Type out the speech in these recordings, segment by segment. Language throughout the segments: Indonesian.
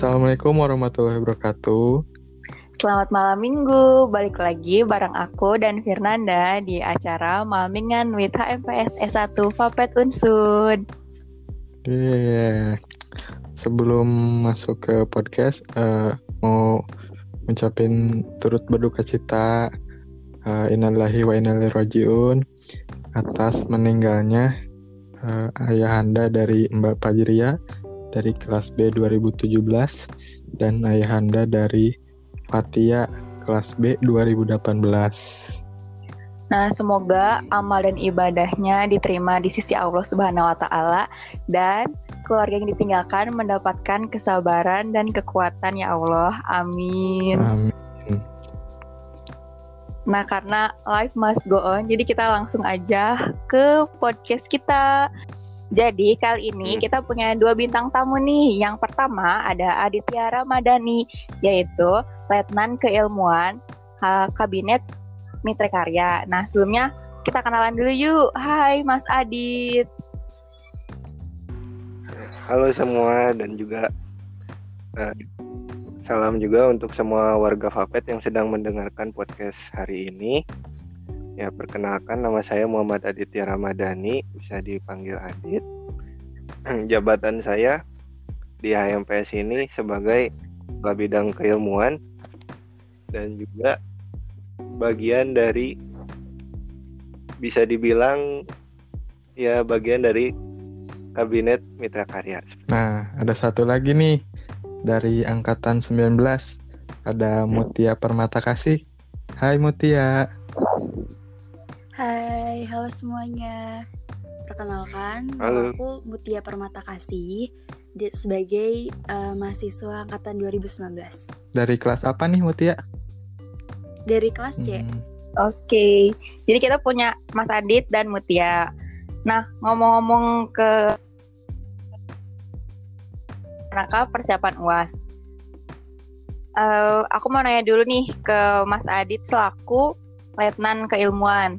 Assalamualaikum warahmatullahi wabarakatuh. Selamat malam minggu, balik lagi bareng aku dan Firnanda di acara Malmingan with HMPS S1 Fapet Unsud. Yeah. Sebelum masuk ke podcast, uh, mau ngucapin turut berduka cita uh, innalillahi wa inna rojiun atas meninggalnya uh, ayahanda dari Mbak Fajria dari kelas B 2017 dan ayahanda dari Fatia kelas B 2018. Nah, semoga amal dan ibadahnya diterima di sisi Allah Subhanahu wa taala dan keluarga yang ditinggalkan mendapatkan kesabaran dan kekuatan ya Allah. Amin. Amin. Nah, karena life must go on, jadi kita langsung aja ke podcast kita. Jadi kali ini hmm. kita punya dua bintang tamu nih. Yang pertama ada Aditya Ramadhani, yaitu Letnan Keilmuan Kabinet Mitra Karya. Nah sebelumnya kita kenalan dulu yuk. Hai Mas Adit. Halo semua dan juga uh, salam juga untuk semua warga Fapet yang sedang mendengarkan podcast hari ini. Ya, perkenalkan nama saya Muhammad Aditya Ramadhani, bisa dipanggil Adit. Jabatan saya di HMPS ini sebagai kepala bidang keilmuan dan juga bagian dari bisa dibilang ya bagian dari kabinet mitra karya. Nah, ada satu lagi nih dari angkatan 19 ada Mutia Permata Kasih. Hai Mutia. Hai, halo semuanya. Perkenalkan, halo. aku Mutia Permata Kasih di, sebagai uh, mahasiswa angkatan 2019. Dari kelas apa nih Mutia? Dari kelas C. Hmm. Oke, okay. jadi kita punya Mas Adit dan Mutia. Nah, ngomong-ngomong ke rangka persiapan UAS. Uh, aku mau nanya dulu nih ke Mas Adit selaku Letnan Keilmuan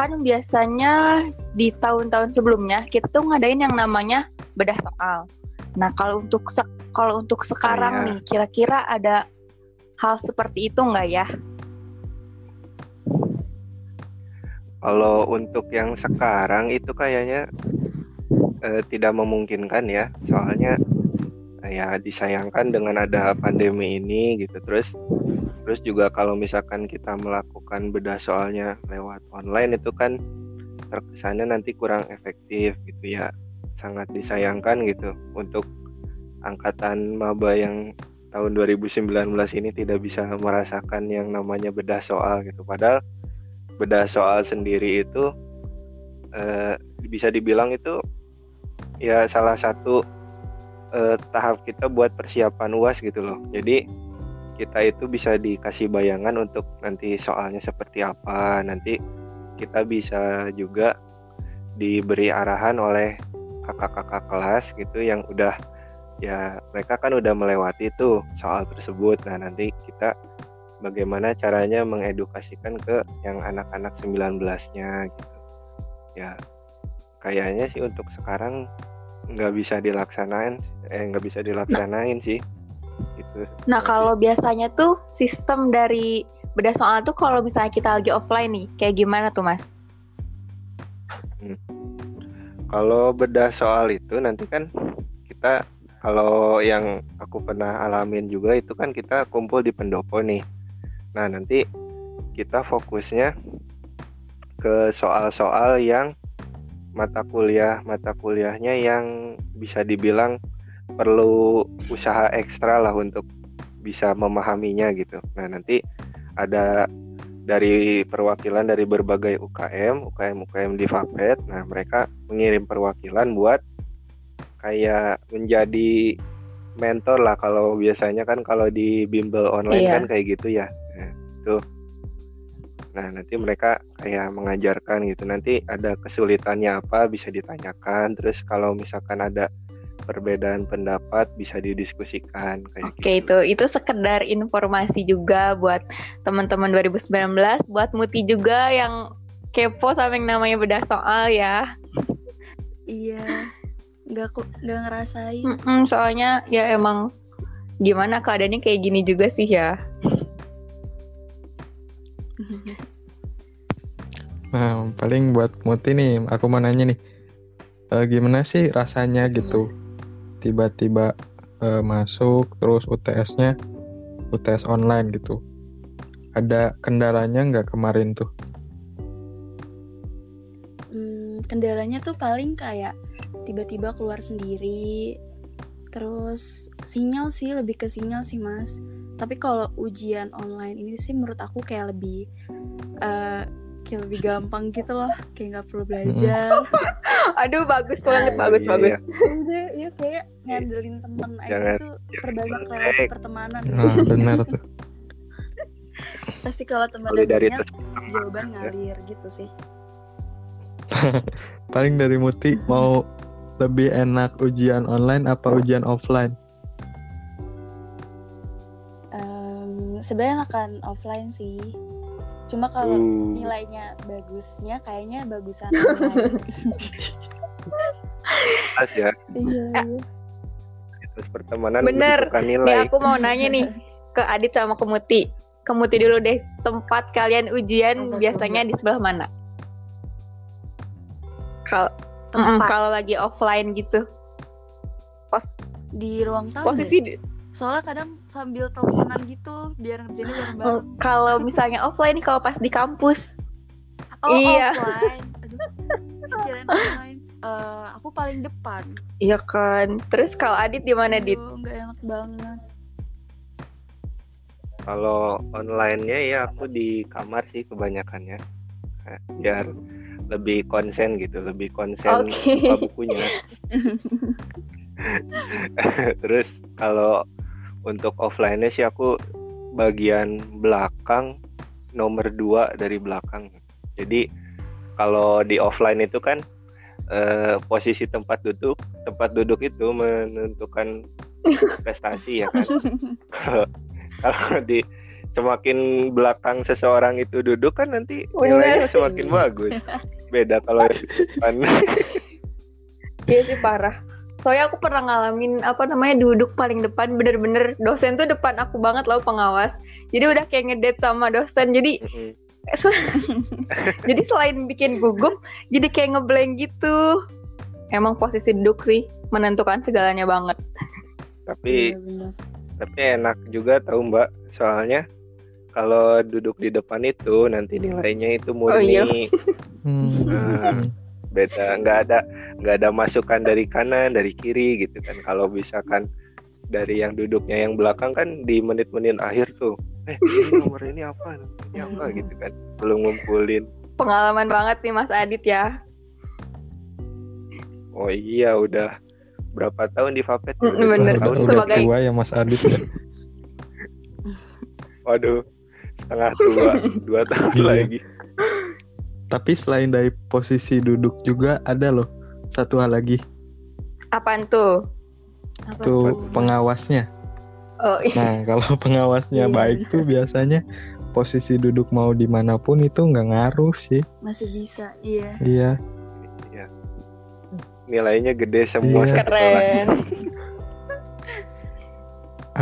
kan biasanya di tahun-tahun sebelumnya kita tuh ngadain yang namanya bedah soal. Nah kalau untuk kalau untuk sekarang oh, nih kira-kira ada hal seperti itu nggak ya? Kalau untuk yang sekarang itu kayaknya eh, tidak memungkinkan ya, soalnya ya disayangkan dengan ada pandemi ini gitu terus terus juga kalau misalkan kita melakukan bedah soalnya lewat online itu kan terkesannya nanti kurang efektif gitu ya. Sangat disayangkan gitu untuk angkatan maba yang tahun 2019 ini tidak bisa merasakan yang namanya bedah soal gitu. Padahal bedah soal sendiri itu eh, bisa dibilang itu ya salah satu eh, tahap kita buat persiapan uas gitu loh. Jadi kita itu bisa dikasih bayangan untuk nanti soalnya seperti apa. Nanti kita bisa juga diberi arahan oleh kakak-kakak kelas gitu yang udah ya mereka kan udah melewati tuh soal tersebut. Nah nanti kita bagaimana caranya mengedukasikan ke yang anak-anak 19-nya gitu. Ya kayaknya sih untuk sekarang nggak bisa dilaksanain eh nggak bisa dilaksanain sih gitu. Nah kalau biasanya tuh sistem dari beda soal tuh kalau misalnya kita lagi offline nih, kayak gimana tuh mas? Hmm. Kalau beda soal itu nanti kan kita kalau yang aku pernah alamin juga itu kan kita kumpul di pendopo nih. Nah nanti kita fokusnya ke soal-soal yang mata kuliah mata kuliahnya yang bisa dibilang perlu usaha ekstra lah untuk bisa memahaminya gitu. Nah nanti ada dari perwakilan dari berbagai UKM, UKM UKM di Fapet. Nah mereka mengirim perwakilan buat kayak menjadi mentor lah kalau biasanya kan kalau di bimbel online iya. kan kayak gitu ya. Nah, tuh. Nah nanti mereka kayak mengajarkan gitu. Nanti ada kesulitannya apa bisa ditanyakan. Terus kalau misalkan ada perbedaan pendapat bisa didiskusikan kayak Oke okay, gitu. itu itu sekedar informasi juga buat teman-teman 2019 buat Muti juga yang kepo sama yang namanya bedah soal ya. Iya. Nggak nggak ngerasain. Mm -mm, soalnya ya emang gimana keadaannya kayak gini juga sih ya. Nah, paling buat Muti nih, aku mau nanya nih, uh, gimana sih rasanya gitu, tiba-tiba uh, masuk terus UTS-nya UTS online gitu. Ada kendalanya nggak kemarin tuh? Hmm, kendalanya tuh paling kayak tiba-tiba keluar sendiri, terus sinyal sih lebih ke sinyal sih mas. Tapi kalau ujian online ini sih menurut aku kayak lebih uh, kayak lebih gampang gitu loh, kayak nggak perlu belajar. Aduh bagus banget, bagus iya, bagus. iya. Udah, ya kayak ngandelin temen aja Jangan- tuh perbanyak relasi pertemanan. Nah, benar tuh. Pasti kalau teman banyak, jawaban ngalir gitu sih. Paling dari Muti mau lebih enak ujian online apa ujian offline? Em, sebenarnya akan offline sih. Cuma kalau Uh, nilainya bagusnya kayaknya bagusan pas ya, iya. terus pertemanan Bener. menentukan Nih nilai. aku mau nanya nih ke Adit sama ke Muti. Ke Muti dulu deh, tempat kalian ujian tuh, biasanya di sebelah mana? Kalau Tempat kalau lagi offline gitu, di ruang tamu. posisi di- Soalnya kadang sambil teleponan gitu biar ngerjainnya oh, bareng-bareng. kalau misalnya offline nih, kalau pas di kampus, Oh, iya. offline. Aduh. Kirain online. Eh, aku paling depan. iya kan. Terus kalau Adit di mana Dit? Aduh, nggak enak banget. Kalau online-nya ya aku di kamar sih kebanyakannya. Biar lebih konsen gitu, lebih konsen buka bukunya. Terus kalau untuk offline-nya sih aku bagian belakang nomor dua dari belakang. Jadi kalau di offline itu kan eh, posisi tempat duduk, tempat duduk itu menentukan prestasi ya kan. Kalau di semakin belakang seseorang itu duduk kan nanti nilainya semakin bagus. Beda kalau di depan. Iya sih parah. Soalnya aku pernah ngalamin apa namanya duduk paling depan bener-bener dosen tuh depan aku banget loh pengawas. Jadi udah kayak ngedate sama dosen. Jadi jadi selain bikin gugup, jadi kayak ngeblank gitu. Emang posisi duduk sih menentukan segalanya banget. Tapi bener. tapi enak juga tahu Mbak. Soalnya kalau duduk di depan itu nanti nilainya itu murni iya. Hmm. beda nggak ada nggak ada masukan dari kanan dari kiri gitu kan kalau misalkan dari yang duduknya yang belakang kan di menit-menit akhir tuh eh ini nomor ini apa ini apa gitu kan belum ngumpulin Pengalaman banget nih Mas Adit ya. oh iya udah berapa tahun di Vapet Mm, Udah bener. tahun udah Sebagai- tua ya Mas Adit ya. waduh setengah tua dua tahun Iya. lagi Tapi selain dari posisi duduk juga ada loh satu hal lagi Apaan tuh? Apa tuh Mas? pengawasnya. Oh iya. Nah kalau pengawasnya Iya. baik tuh biasanya posisi duduk mau di mana pun itu nggak ngaruh sih. Masih bisa, iya. Iya. Iya. nilainya gede semua Iya. Keren.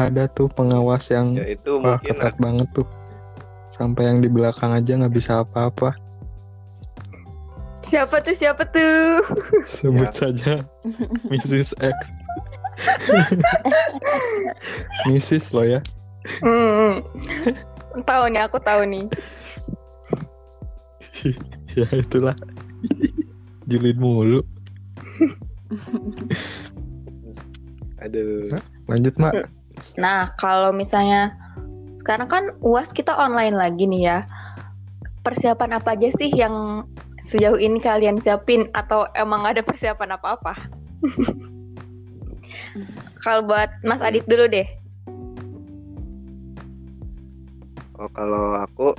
Ada tuh pengawas yang ya itu wah mungkin ketat banget tuh. Sampai yang di belakang aja nggak bisa apa-apa. Siapa tuh? Siapa tuh? Sebut Ya. saja Mrs. X. Mrs. lo ya. Hmm. tahu nih, aku tahu nih. ya itulah. Julid mulu. aduh Lanjut mak. Nah, kalau misalnya sekarang kan UAS kita online lagi nih ya. Persiapan apa aja sih yang sejauh ini kalian siapin atau emang ada persiapan apa-apa? kalau buat Mas Adit dulu deh. Oh, kalau aku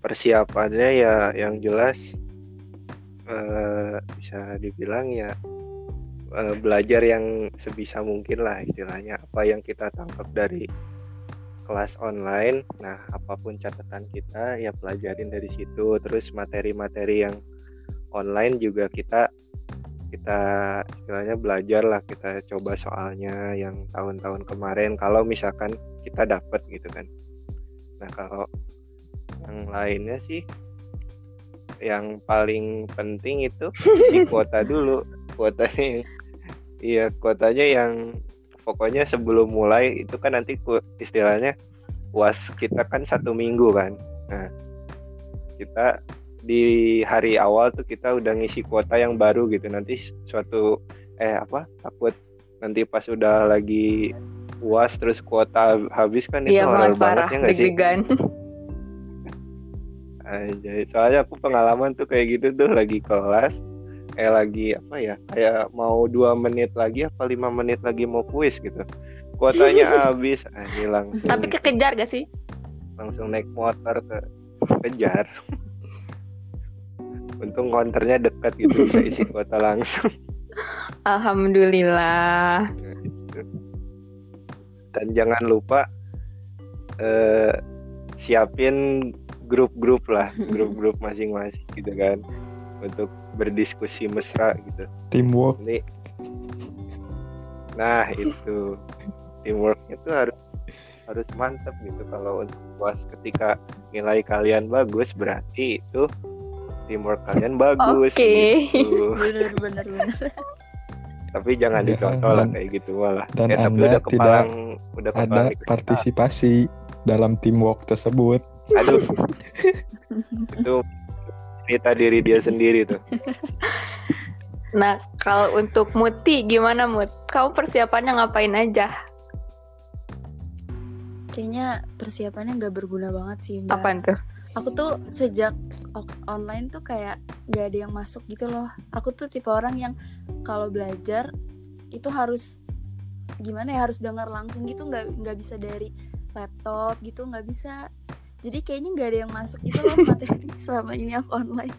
persiapannya ya yang jelas eh, bisa dibilang ya eh, belajar yang sebisa mungkin lah istilahnya apa yang kita tangkap dari kelas online. Nah, apa pun catatan kita ya pelajarin dari situ. Terus materi-materi yang online juga kita kita istilahnya belajar lah kita coba soalnya yang tahun-tahun kemarin kalau misalkan kita dapat gitu kan nah kalau yang lainnya sih yang paling penting itu si kuota dulu kuotanya iya kuotanya yang pokoknya sebelum mulai itu kan nanti istilahnya was kita kan satu minggu kan. Nah kita di hari awal tuh kita udah ngisi kuota yang baru gitu. Nanti suatu eh apa takut nanti pas udah lagi uas terus kuota habis kan itu Iya banget parah, ya nggak sih. Anjay, soalnya aku pengalaman tuh kayak gitu tuh lagi kelas kayak lagi apa ya kayak mau dua menit lagi apa lima menit lagi mau kuis gitu. Kuotanya habis. Ah, langsung Tapi kekejar gak sih? langsung naik motor ke kejar. Untung konternya dekat gitu bisa isi kuota langsung. Alhamdulillah. Dan jangan lupa eh, siapin grup-grup lah grup-grup masing-masing gitu kan untuk berdiskusi mesra gitu. Teamwork. Ini nah itu. Teamwork itu harus harus mantap gitu. Kalau untuk puas ketika nilai kalian bagus berarti itu teamwork kalian bagus Oke. gitu. bener bener bener tapi jangan Ya, dicontoh lah dan- kayak gitu malah. dan Ya, Anda udah kepalang udah ada kepalang. ikut partisipasi dalam teamwork tersebut. Aduh. Itu cerita diri dia sendiri tuh Nah, kalau untuk Muti gimana Mut? Kamu persiapannya ngapain aja? kayaknya persiapannya nggak berguna banget sih mbak Apaan tuh? aku tuh sejak online tuh kayak nggak ada yang masuk gitu loh aku tuh tipe orang yang kalau belajar itu harus gimana ya harus dengar langsung gitu nggak nggak bisa dari laptop gitu nggak bisa jadi kayaknya nggak ada yang masuk gitu loh materi selama ini aku online.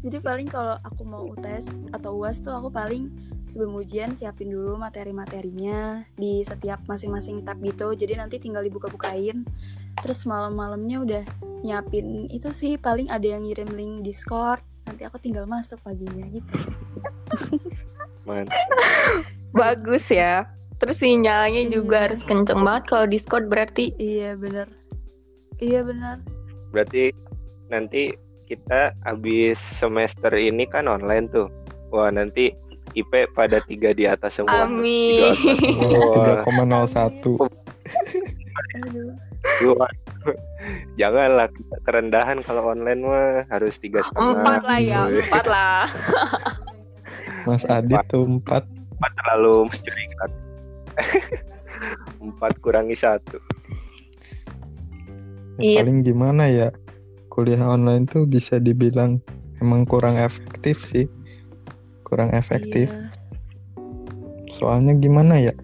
Jadi paling kalau aku mau UTS atau UAS tuh aku paling sebelum ujian siapin dulu materi-materinya di setiap masing-masing tab gitu. Jadi nanti tinggal dibuka-bukain. Terus malam-malamnya udah nyiapin itu sih paling ada yang ngirim link Discord. Nanti aku tinggal masuk paginya gitu. Bagus ya. Terus sinyalnya juga Iya. harus kenceng banget kalau Discord berarti. iya bener iya bener berarti nanti kita habis semester ini kan online tuh wah nanti IP pada tiga di atas semua. Amin. Tiga atas. Wah, 3,01 aduh Wah, Janganlah kita kerendahan kalau online mah harus tiga setengah. Empat lah ya, empat lah. Mas Adit tuh 4 Empat terlalu mencurigakan. Empat kurangi satu. Iya. paling gimana ya kuliah online tuh bisa dibilang emang kurang efektif sih kurang efektif Iya. soalnya gimana ya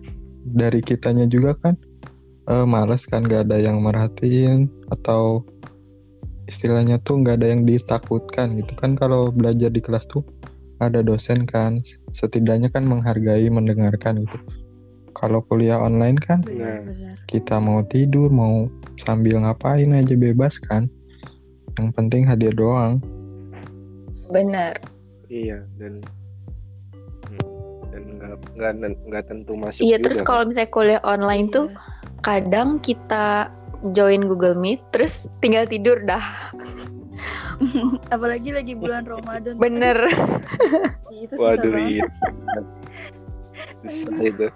dari kitanya juga kan eh, males kan gak ada yang merhatiin atau istilahnya tuh nggak ada yang ditakutkan gitu kan kalau belajar di kelas tuh ada dosen kan setidaknya kan menghargai mendengarkan gitu kalau kuliah online kan bener Nah. bener kita mau tidur mau sambil ngapain aja bebas kan yang penting hadir doang Bener. Iya dan hmm, dan nggak nggak nggak tentu masuk Iya, juga terus kan. kalau misalnya kuliah online tuh Iya. kadang kita join Google Meet terus tinggal tidur dah. apalagi lagi bulan Ramadan Bener. itu susah Waduh banget iya. Susah itu.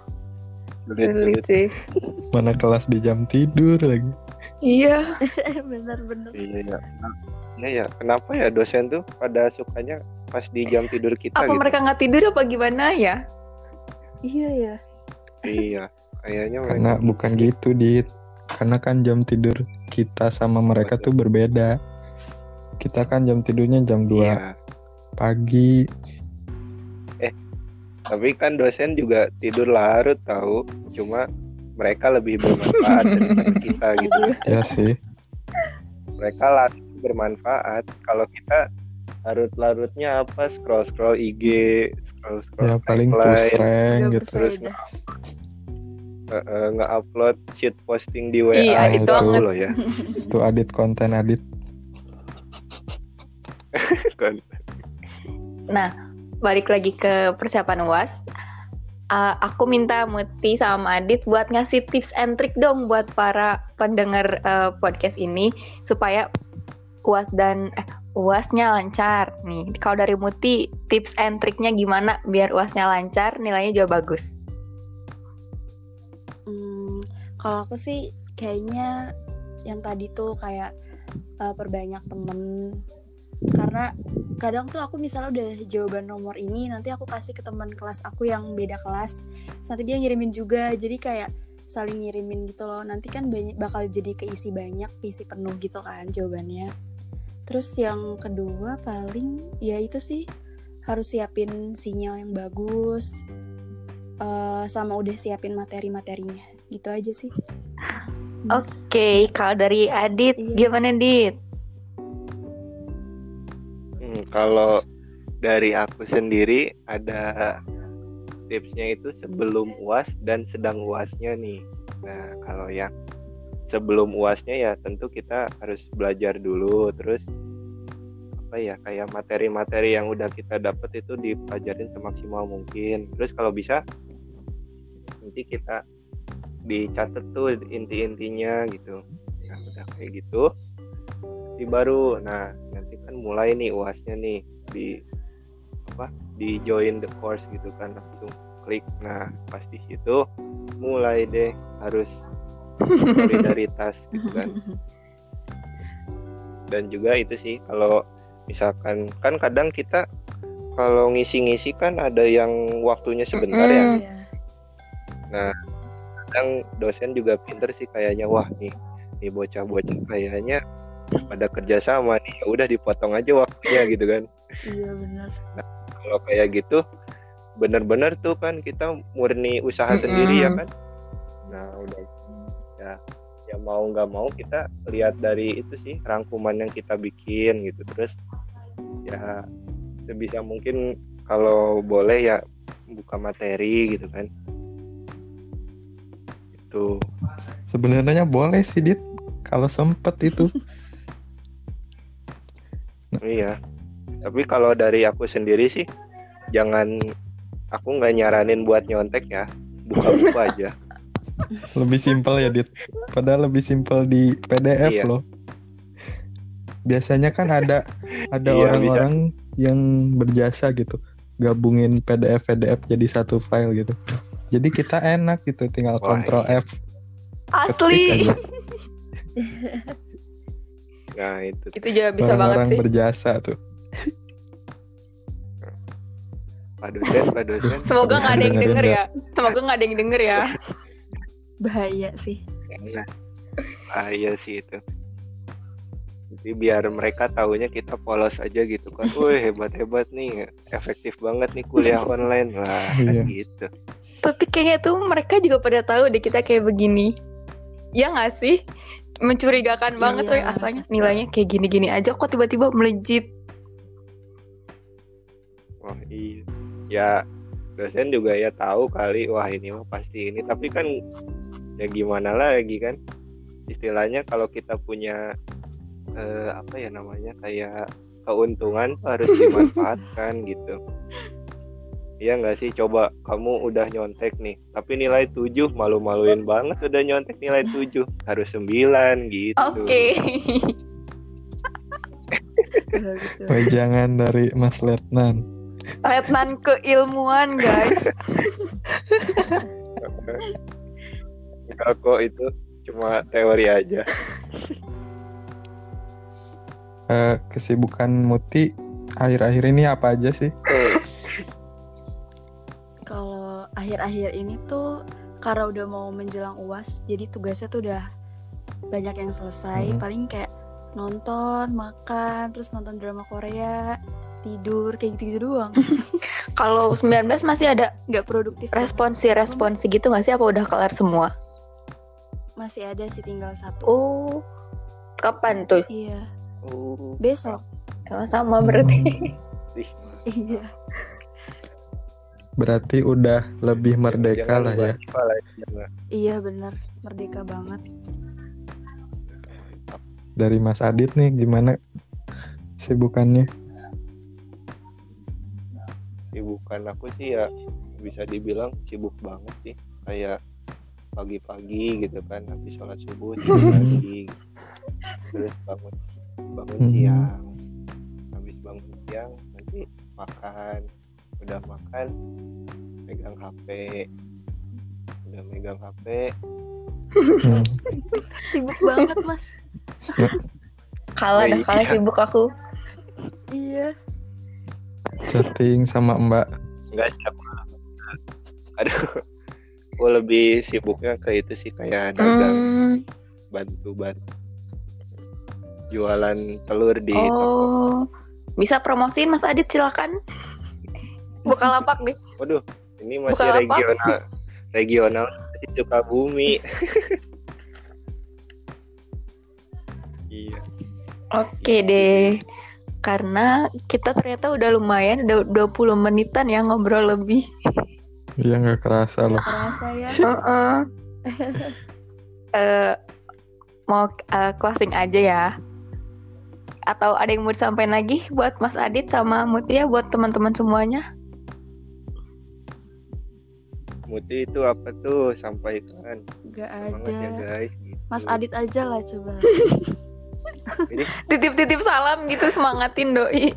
Sulit, sih. mana kelas di jam tidur lagi Iya. bener Iya ya. Nah, ya kenapa ya dosen tuh pada sukanya pas di jam tidur kita Apa gitu? mereka nggak tidur apa gimana ya? iya ya Iya, kayaknya karena mereka bukan gitu dit karena kan jam tidur kita sama mereka tuh berbeda kita kan jam tidurnya jam 2 Iya. pagi Tapi kan dosen juga tidur larut tahu. Cuma mereka lebih bermanfaat daripada kita gitu. ya sih Mereka larut bermanfaat. Kalau kita larut-larutnya apa? Scroll scroll IG, scroll scroll ya paling push rank Nggak gitu terus berfaedah. nge-upload sheet posting di WA Iya, itu loh ya. itu adit konten adit. Nah, balik lagi ke persiapan UAS. Uh, aku minta Muti sama Adit buat ngasih tips and trick dong buat para pendengar uh, podcast ini supaya UAS dan eh, UASnya lancar nih. Kalau dari Muti tips and triknya gimana biar UASnya lancar, nilainya juga bagus. Hmm, kalau aku sih kayaknya yang tadi tuh kayak uh, perbanyak temen karena kadang tuh aku misalnya udah jawaban nomor ini nanti aku kasih ke teman kelas aku yang beda kelas. Nanti dia ngirimin juga. Jadi kayak saling ngirimin gitu loh. Nanti kan banyak bakal jadi keisi banyak keisi penuh gitu kan jawabannya. Terus yang kedua paling ya itu sih harus siapin sinyal yang bagus uh, sama udah siapin materi-materinya. Gitu aja sih. Oke, okay, kalau dari Adit iya. gimana Dit? Kalau dari aku sendiri ada tipsnya itu sebelum uas dan sedang uasnya nih. Nah kalau yang sebelum uasnya ya tentu kita harus belajar dulu, terus apa ya kayak materi-materi yang udah kita dapat itu dipelajarin semaksimal mungkin. Terus kalau bisa nanti kita dicatat tuh inti-intinya gitu nah udah kayak gitu baru. Nah nanti kan mulai nih uasnya nih di apa di join the course gitu kan. Langsung klik. Nah pas di situ mulai deh harus solidaritas gitu kan. Dan juga itu sih kalau misalkan kan kadang kita kalau ngisi-ngisi kan ada yang waktunya sebentar mm -hmm. ya nah kadang dosen juga pinter sih kayaknya. Wah nih nih bocah-bocah kayaknya pada kerja sama nih ya udah dipotong aja waktunya gitu kan. Iya benar. Nah, kalau kayak gitu bener-bener tuh kan kita murni usaha mm -hmm. sendiri ya kan? Nah udah. Ya ya mau nggak mau kita lihat dari itu sih rangkuman yang kita bikin gitu. Terus ya sebisa mungkin kalau boleh ya buka materi gitu kan. Gitu sebenarnya boleh sih dit. Kalau sempet itu iya tapi kalau dari aku sendiri sih jangan aku nggak nyaranin buat nyontek ya buka buku aja lebih simpel ya dit padahal lebih simpel di PDF iya. loh biasanya kan ada ada iya, orang-orang iya, yang berjasa gitu gabungin PDF PDF jadi satu file gitu jadi kita enak gitu tinggal Wah, kontrol iya. F. Asli. nah itu. Itu juga bisa Orang banget sih. berjasa tuh. Pak dosen, Pak dosen. Semoga nggak ada yang denger ya. Semoga nggak ada yang denger ya. Bahaya sih. Nah, bahaya sih itu. Jadi biar mereka tahunya kita polos aja gitu kan. Wih hebat hebat nih, efektif banget nih kuliah online lah iya. gitu. Tapi kayaknya tuh mereka juga pada tahu deh kita kayak begini. Ya nggak sih? Mencurigakan banget tuh asalnya nilainya kayak gini-gini aja kok tiba-tiba melejit. Wah iya. Ya dosen juga ya tahu kali wah ini mah pasti ini tapi kan ya gimana lagi kan istilahnya kalau kita punya eh, apa ya namanya kayak keuntungan harus dimanfaatkan gitu Iya nggak sih? Coba kamu udah nyontek nih. Tapi nilai 7 malu-maluin banget udah nyontek nilai 7 harus 9 gitu. Oke. Okay. jangan dari Mas Letnan. Letnan keilmuan guys. Enggak kok itu cuma teori aja. Uh, kesibukan Muti akhir-akhir ini apa aja sih? Akhir-akhir ini tuh karena udah mau menjelang uas, jadi tugasnya tuh udah banyak yang selesai. Hmm. Paling kayak nonton, makan, terus nonton drama Korea, tidur kayak gitu-gitu doang. Kalau 19 masih ada nggak produktif. Responsi responsi gitu nggak sih? Apa udah kelar semua? Masih ada sih tinggal satu. Oh, kapan tuh? Iya. Oh. Besok. Oh, sama berarti. iya. Berarti udah lebih merdeka lah ya. Iya bener, merdeka banget. Dari Mas Adit nih gimana sibukannya? kesibukan aku sih ya bisa dibilang sibuk banget sih kayak pagi-pagi gitu kan habis sholat subuh lagi terus bangun bangun Hmm. siang habis bangun siang nanti makan udah makan megang HP udah megang HP Hmm. Sibuk banget mas. Kalah dah, kalah sibuk aku. Iya. Chatting sama Mbak. enggak siapa aduh aku lebih sibuknya ke itu sih kayak dagang Hmm, bantu bantu jualan telur di toko oh, bisa promosiin Mas Adit silakan. Bukalapak deh. waduh ini masih Bukalapak. regional regional di Sukabumi iya Oke deh. Karena kita ternyata udah lumayan, udah 20 menitan ya ngobrol lebih. Iya nggak kerasa loh. Gak kerasa ya. Heeh. Eh, mau eh, closing aja ya. Atau ada yang mau disampaikan lagi buat Mas Adit sama Mutia buat teman-teman semuanya? Muti itu apa tuh sampaikan Gak ya ada. guys gitu. Mas Adit aja lah coba. Titip-titip salam gitu semangatin doi.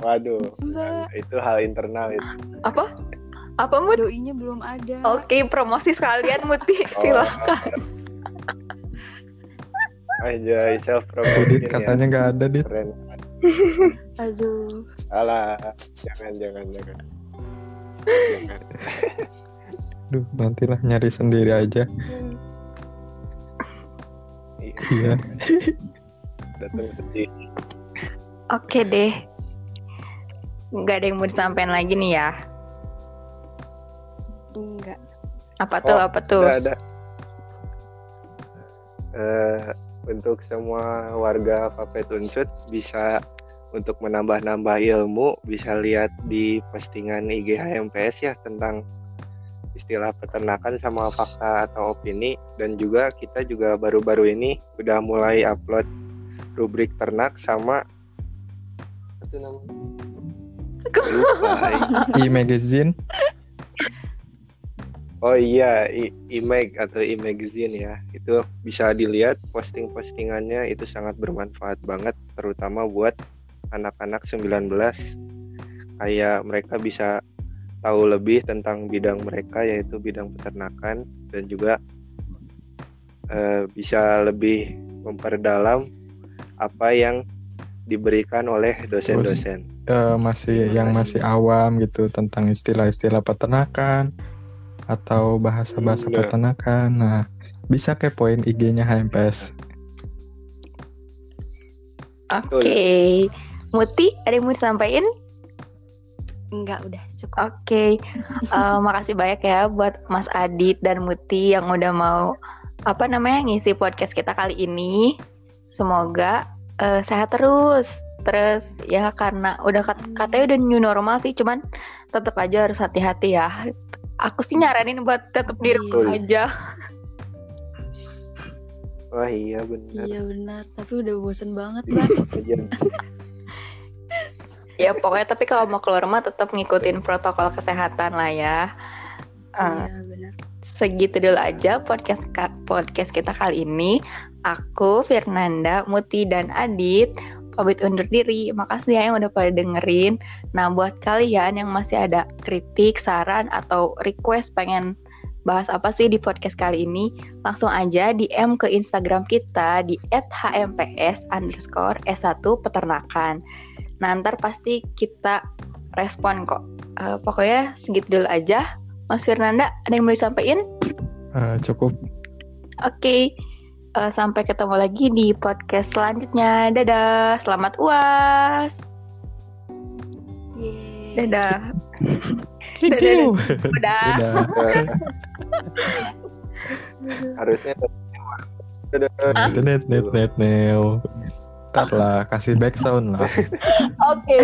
waduh Enggak. itu hal internal itu Apa? Apa Mut? Doinya belum ada. Oke, promosi sekalian Muti. Oh. Silakan. aja self promotion ya katanya nggak ada dit. keren Aduh. alah jangan jangan jangan jangan Duh nantilah nyari sendiri aja. Iya, Iya. datang Oke deh. Nggak ada yang mau disampaikan lagi nih ya. Enggak. Apa tuh? Oh, apa tuh? Ada, ada. Eh, untuk semua warga Papet Unsut bisa untuk menambah-nambah ilmu bisa lihat di postingan IG HMPS ya tentang istilah peternakan sama fakta atau opini dan juga kita juga baru-baru ini udah mulai upload rubrik ternak sama tuh namanya Lupa, E-magazine. Oh iya, e-mag atau e-magazine ya. Itu bisa dilihat posting-postingannya itu sangat bermanfaat banget terutama buat anak-anak 19 kayak mereka bisa tahu lebih tentang bidang mereka yaitu bidang peternakan dan juga eh, bisa lebih memperdalam apa yang diberikan oleh dosen-dosen. Eh, masih yang masih awam gitu tentang istilah-istilah peternakan atau bahasa-bahasa peternakan. Nah, bisa kepoin IG-nya HMPS. Oke. Muti, ada yang mau disampaikan? Enggak udah cukup. Oke, Eh, makasih banyak ya buat Mas Adit dan Muti yang udah mau apa namanya ngisi podcast kita kali ini. Semoga eh, sehat terus. Terus ya karena udah kat- katanya udah new normal sih, cuman tetap aja harus hati-hati ya. Aku sih nyaranin buat tetap di rumah Iya. aja. Wah iya benar. Iya benar, tapi udah bosen banget, Mbak. Ya pokoknya tapi kalau mau keluar rumah tetap ngikutin protokol kesehatan lah ya. Iya benar. segitu dulu aja podcast podcast kita kali ini. Aku Fernanda, Muti dan Adit pamit undur diri. Makasih ya yang udah pada dengerin. Nah, buat kalian yang masih ada kritik, saran atau request pengen bahas apa sih di podcast kali ini, langsung aja DM ke Instagram kita di @hmps underscore S1 peternakan. Nah, ntar pasti kita respon kok. Eh, pokoknya segitu dulu aja. Mas Fernanda, ada yang mau disampaikan? Eh, cukup. Oke, eh, sampai ketemu lagi di podcast selanjutnya. Dadah, selamat uas. Yeay. Dadah, Thank Dadah, you. udah. Dadah. Harusnya Hah? Net net net neo. Ntar lah kasih sound lah. Oke.